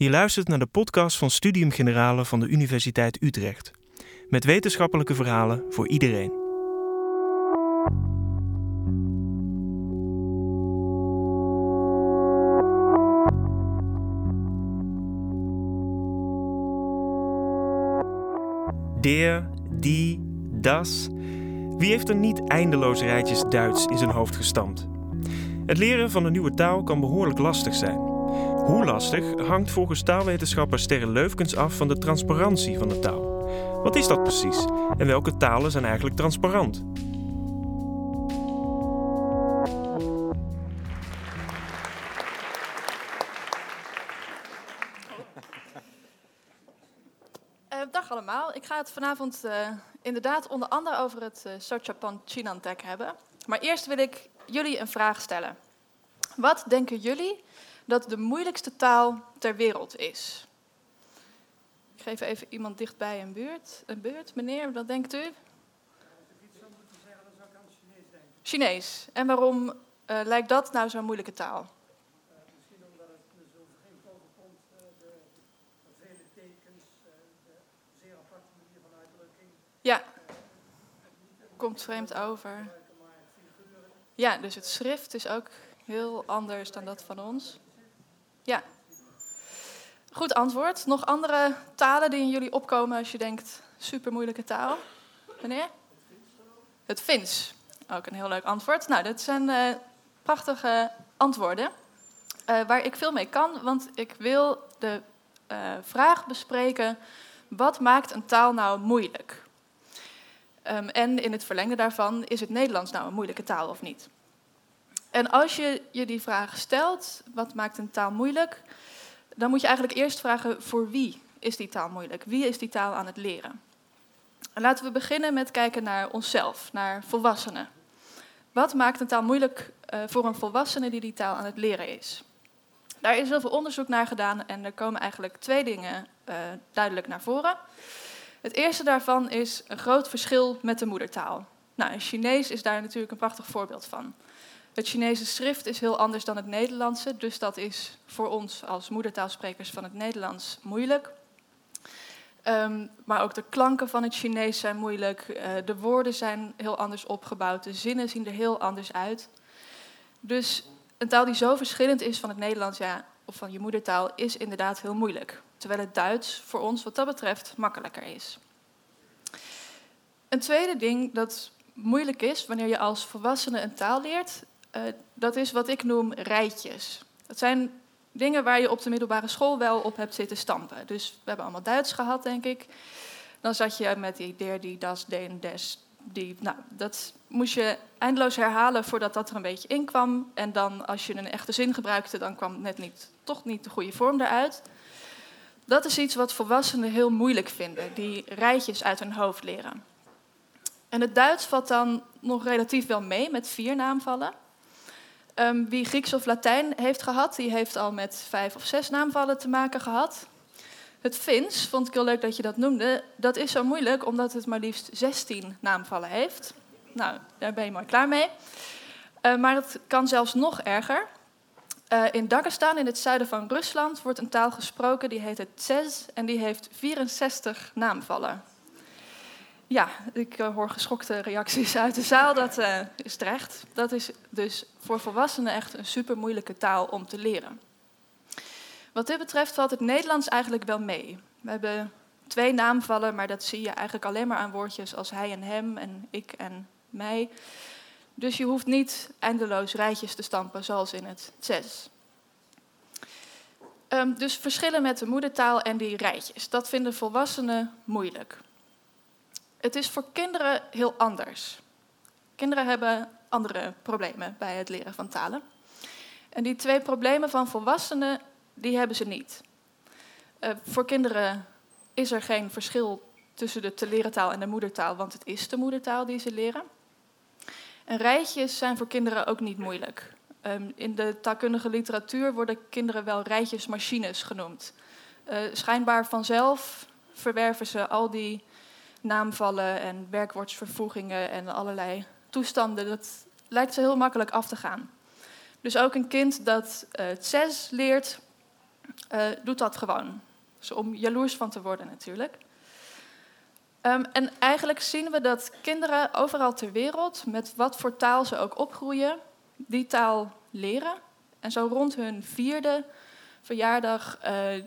Je luistert naar de podcast van Studium Generale van de Universiteit Utrecht. Met wetenschappelijke verhalen voor iedereen. Der, die, das. Wie heeft er niet eindeloos rijtjes Duits in zijn hoofd gestampt? Het leren van een nieuwe taal kan behoorlijk lastig zijn. Hoe lastig hangt volgens taalwetenschapper Sterre Leufkens af van de transparantie van de taal. Wat is dat precies? En welke talen zijn eigenlijk transparant? Uh, dag allemaal. Ik ga het vanavond uh, inderdaad onder andere over het uh, Sochapan Chinantec hebben. Maar eerst wil ik jullie een vraag stellen. Wat denken jullie dat de moeilijkste taal ter wereld is? Ik geef even iemand dichtbij een beurt. Een beurt, meneer, wat denkt u? Chinees. En waarom uh, lijkt dat nou zo'n moeilijke taal? Misschien omdat het zo vreemd overkomt, uh, de, de, vele tekens, de zeer aparte manier van uitdrukking. Ja, komt vreemd over. Ja, dus het schrift is ook heel anders dan dat van ons. Ja. Goed antwoord. Nog andere talen die in jullie opkomen als je denkt, super moeilijke taal? Meneer? Het Fins. Ook een heel leuk antwoord. Nou, dat zijn uh, prachtige antwoorden. Uh, waar ik veel mee kan, want ik wil de uh, vraag bespreken: wat maakt een taal nou moeilijk? Um, en in het verlengde daarvan, is het Nederlands nou een moeilijke taal of niet? En als je je die vraag stelt, wat maakt een taal moeilijk? Dan moet je eigenlijk eerst vragen, voor wie is die taal moeilijk? Wie is die taal aan het leren? En laten we beginnen met kijken naar onszelf, naar volwassenen. Wat maakt een taal moeilijk uh, voor een volwassene die die taal aan het leren is? Daar is heel veel onderzoek naar gedaan en er komen eigenlijk twee dingen uh, duidelijk naar voren. Het eerste daarvan is een groot verschil met de moedertaal. Nou, in Chinees is daar natuurlijk een prachtig voorbeeld van. Het Chinese schrift is heel anders dan het Nederlandse, dus dat is voor ons als moedertaalsprekers van het Nederlands moeilijk. Um, maar ook de klanken van het Chinees zijn moeilijk, uh, de woorden zijn heel anders opgebouwd, de zinnen zien er heel anders uit. Dus een taal die zo verschillend is van het Nederlands ja, of van je moedertaal is inderdaad heel moeilijk. Terwijl het Duits voor ons wat dat betreft makkelijker is. Een tweede ding dat moeilijk is wanneer je als volwassene een taal leert, uh, dat is wat ik noem rijtjes. Dat zijn dingen waar je op de middelbare school wel op hebt zitten stampen. Dus we hebben allemaal Duits gehad, denk ik. Dan zat je met die der, die, das, den, des, die. Nou, dat moest je eindeloos herhalen voordat dat er een beetje in kwam. En dan, als je een echte zin gebruikte, dan kwam net niet, toch niet de goede vorm eruit. Dat is iets wat volwassenen heel moeilijk vinden, die rijtjes uit hun hoofd leren. En het Duits valt dan nog relatief wel mee met vier naamvallen. Um, wie Grieks of Latijn heeft gehad, die heeft al met vijf of zes naamvallen te maken gehad. Het Fins, vond ik heel leuk dat je dat noemde, dat is zo moeilijk omdat het maar liefst 16 naamvallen heeft. Nou, daar ben je mooi klaar mee. Uh, maar het kan zelfs nog erger. Uh, in Dagestan, in het zuiden van Rusland, wordt een taal gesproken die heet het Tsez en die heeft 64 naamvallen. Ja, ik uh, hoor geschokte reacties uit de zaal. Dat uh, is terecht. Dat is dus voor volwassenen echt een super moeilijke taal om te leren. Wat dit betreft valt het Nederlands eigenlijk wel mee. We hebben twee naamvallen, maar dat zie je eigenlijk alleen maar aan woordjes als hij en hem en ik en mij. Dus je hoeft niet eindeloos rijtjes te stampen zoals in het zes. Um, dus verschillen met de moedertaal en die rijtjes, dat vinden volwassenen moeilijk. Het is voor kinderen heel anders. Kinderen hebben andere problemen bij het leren van talen. En die twee problemen van volwassenen, die hebben ze niet. Uh, voor kinderen is er geen verschil tussen de te leren taal en de moedertaal, want het is de moedertaal die ze leren. En rijtjes zijn voor kinderen ook niet moeilijk. Um, in de taalkundige literatuur worden kinderen wel rijtjesmachines genoemd. Uh, schijnbaar vanzelf verwerven ze al die naamvallen en werkwoordsvervoegingen en allerlei toestanden. Dat lijkt ze heel makkelijk af te gaan. Dus ook een kind dat uh, zes leert, uh, doet dat gewoon. Dus om jaloers van te worden natuurlijk. Um, en eigenlijk zien we dat kinderen overal ter wereld, met wat voor taal ze ook opgroeien, die taal leren. En zo rond hun vierde verjaardag uh,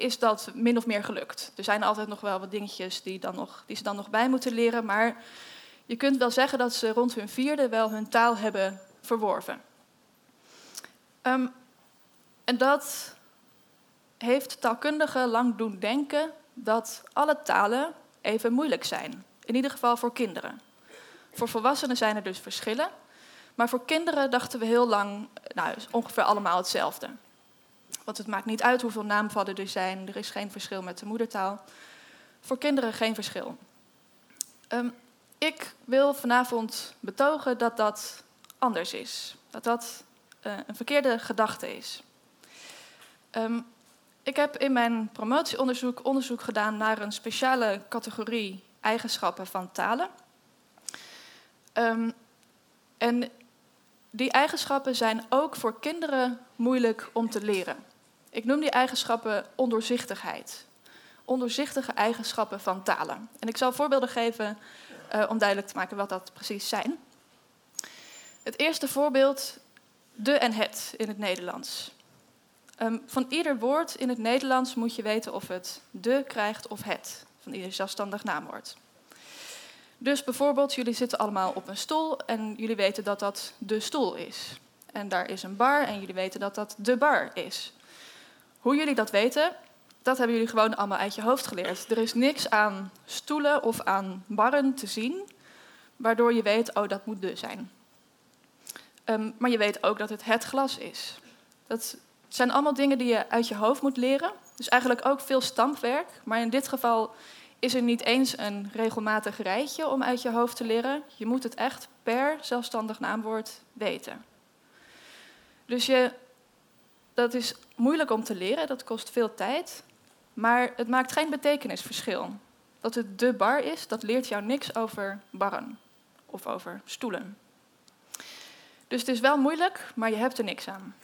is dat min of meer gelukt. Er zijn altijd nog wel wat dingetjes die, dan nog, die ze dan nog bij moeten leren, maar je kunt wel zeggen dat ze rond hun vierde wel hun taal hebben verworven. Um, en dat heeft taalkundigen lang doen denken dat alle talen even moeilijk zijn. In ieder geval voor kinderen. Voor volwassenen zijn er dus verschillen. Maar voor kinderen dachten we heel lang nou, ongeveer allemaal hetzelfde. Want het maakt niet uit hoeveel naamvallen er zijn. Er is geen verschil met de moedertaal. Voor kinderen geen verschil. Um, ik wil vanavond betogen dat dat anders is. Dat dat uh, een verkeerde gedachte is. Um, ik heb in mijn promotieonderzoek onderzoek gedaan naar een speciale categorie eigenschappen van talen. Um, en die eigenschappen zijn ook voor kinderen moeilijk om te leren. Ik noem die eigenschappen ondoorzichtigheid. Ondoorzichtige eigenschappen van talen. En ik zal voorbeelden geven uh, om duidelijk te maken wat dat precies zijn. Het eerste voorbeeld, de en het in het Nederlands. Um, van ieder woord in het Nederlands moet je weten of het de krijgt of het. Van ieder zelfstandig naamwoord. Dus bijvoorbeeld, jullie zitten allemaal op een stoel en jullie weten dat dat de stoel is. En daar is een bar en jullie weten dat dat de bar is. Hoe jullie dat weten, dat hebben jullie gewoon allemaal uit je hoofd geleerd. Er is niks aan stoelen of aan barren te zien, waardoor je weet, oh, dat moet de zijn. Um, maar je weet ook dat het het glas is. Dat zijn allemaal dingen die je uit je hoofd moet leren. Dus eigenlijk ook veel stampwerk. Maar in dit geval is er niet eens een regelmatig rijtje om uit je hoofd te leren. Je moet het echt per zelfstandig naamwoord weten. Dus je, dat is moeilijk om te leren, dat kost veel tijd. Maar het maakt geen betekenisverschil. Dat het de bar is, dat leert jou niks over barren of over stoelen. Dus het is wel moeilijk, maar je hebt er niks aan.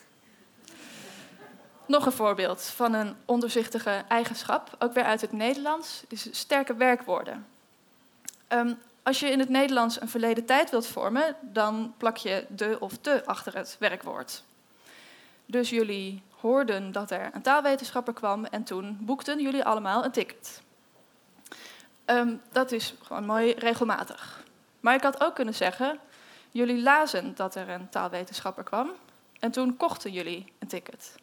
Nog een voorbeeld van een onderzichtige eigenschap, ook weer uit het Nederlands, is sterke werkwoorden. Um, als je in het Nederlands een verleden tijd wilt vormen, dan plak je de of te achter het werkwoord. Dus jullie hoorden dat er een taalwetenschapper kwam en toen boekten jullie allemaal een ticket. Um, dat is gewoon mooi regelmatig. Maar ik had ook kunnen zeggen, jullie lazen dat er een taalwetenschapper kwam en toen kochten jullie een ticket.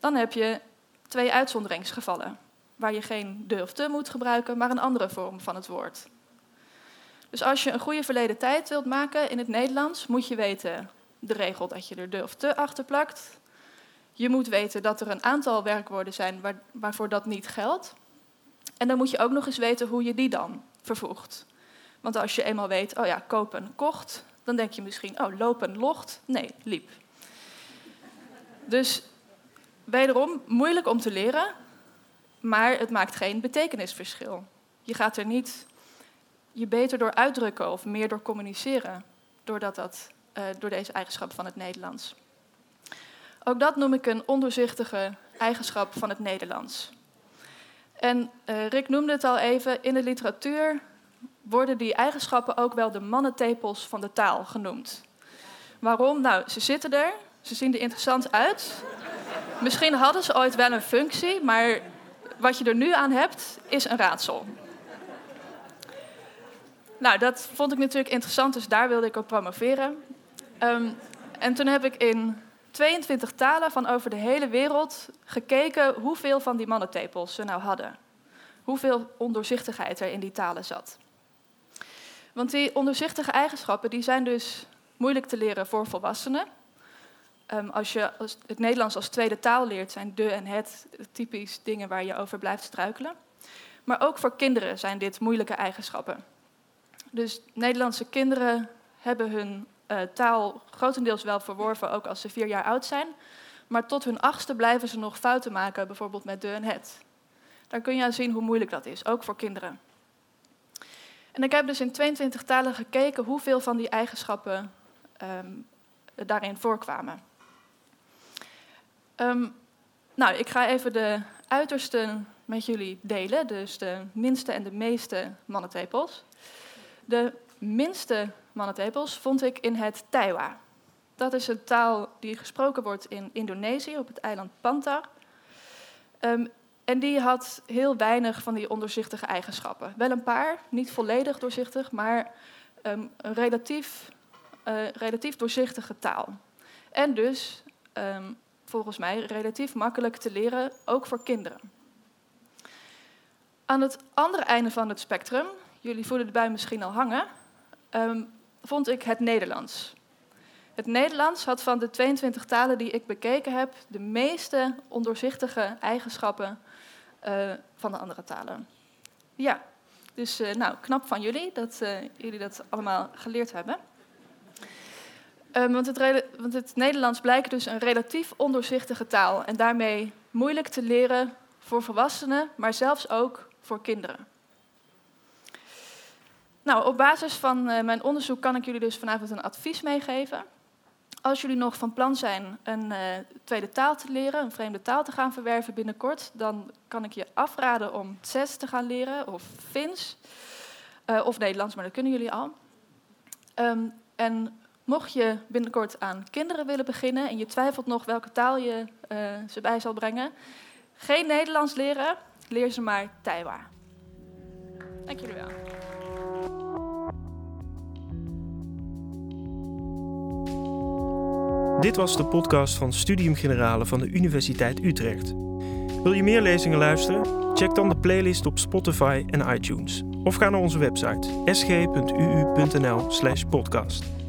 Dan heb je twee uitzonderingsgevallen, waar je geen de of te moet gebruiken, maar een andere vorm van het woord. Dus als je een goede verleden tijd wilt maken in het Nederlands, moet je weten de regel dat je er de of te achter plakt. Je moet weten dat er een aantal werkwoorden zijn waar, waarvoor dat niet geldt. En dan moet je ook nog eens weten hoe je die dan vervoegt. Want als je eenmaal weet, oh ja, kopen, kocht, dan denk je misschien, oh, lopen, locht. Nee, liep. Dus wederom moeilijk om te leren, maar het maakt geen betekenisverschil. Je gaat er niet je beter door uitdrukken of meer door communiceren, doordat dat, uh, door deze eigenschap van het Nederlands. Ook dat noem ik een ondoorzichtige eigenschap van het Nederlands. En uh, Rick noemde het al even, in de literatuur worden die eigenschappen ook wel de mannentepels van de taal genoemd. Waarom? Nou, ze zitten er, ze zien er interessant uit. Misschien hadden ze ooit wel een functie, maar wat je er nu aan hebt, is een raadsel. Nou, dat vond ik natuurlijk interessant, dus daar wilde ik op promoveren. Um, en toen heb ik in 22 talen van over de hele wereld gekeken hoeveel van die mannentepels ze nou hadden. Hoeveel ondoorzichtigheid er in die talen zat. Want die ondoorzichtige eigenschappen die zijn dus moeilijk te leren voor volwassenen. Um, als je het Nederlands als tweede taal leert, zijn de en het typisch dingen waar je over blijft struikelen. Maar ook voor kinderen zijn dit moeilijke eigenschappen. Dus Nederlandse kinderen hebben hun uh, taal grotendeels wel verworven, ook als ze vier jaar oud zijn. Maar tot hun achtste blijven ze nog fouten maken, bijvoorbeeld met de en het. Daar kun je aan zien hoe moeilijk dat is, ook voor kinderen. En ik heb dus in 22 talen gekeken hoeveel van die eigenschappen um, daarin voorkwamen. Um, Nou, ik ga even de uiterste met jullie delen. Dus de minste en de meeste mannetepels. De minste mannetepels vond ik in het Taiwa. Dat is een taal die gesproken wordt in Indonesië op het eiland Pantar. Um, en die had heel weinig van die onderzichtige eigenschappen. Wel een paar, niet volledig doorzichtig, maar um, een relatief, uh, relatief doorzichtige taal. En dus, volgens mij, relatief makkelijk te leren, ook voor kinderen. Aan het andere einde van het spectrum, jullie voelen de bui misschien al hangen, um, vond ik het Nederlands. Het Nederlands had van de 22 talen die ik bekeken heb de meeste ondoorzichtige eigenschappen uh, van de andere talen. Ja, dus uh, nou, knap van jullie dat uh, jullie dat allemaal geleerd hebben. Um, want, het het Nederlands blijkt dus een relatief ondoorzichtige taal en daarmee moeilijk te leren voor volwassenen, maar zelfs ook voor kinderen. Nou, op basis van mijn onderzoek kan ik jullie dus vanavond een advies meegeven. Als jullie nog van plan zijn een uh, tweede taal te leren, een vreemde taal te gaan verwerven binnenkort, dan kan ik je afraden om Tsets te gaan leren of Fins uh, of Nederlands, maar dat kunnen jullie al. Um, en mocht je binnenkort aan kinderen willen beginnen en je twijfelt nog welke taal je uh, ze bij zal brengen, geen Nederlands leren, leer ze maar Taiwa. Dank jullie wel. Dit was de podcast van Studium Generale van de Universiteit Utrecht. Wil je meer lezingen luisteren? Check dan de playlist op Spotify en iTunes. Of ga naar onze website sg.uu.nl/podcast.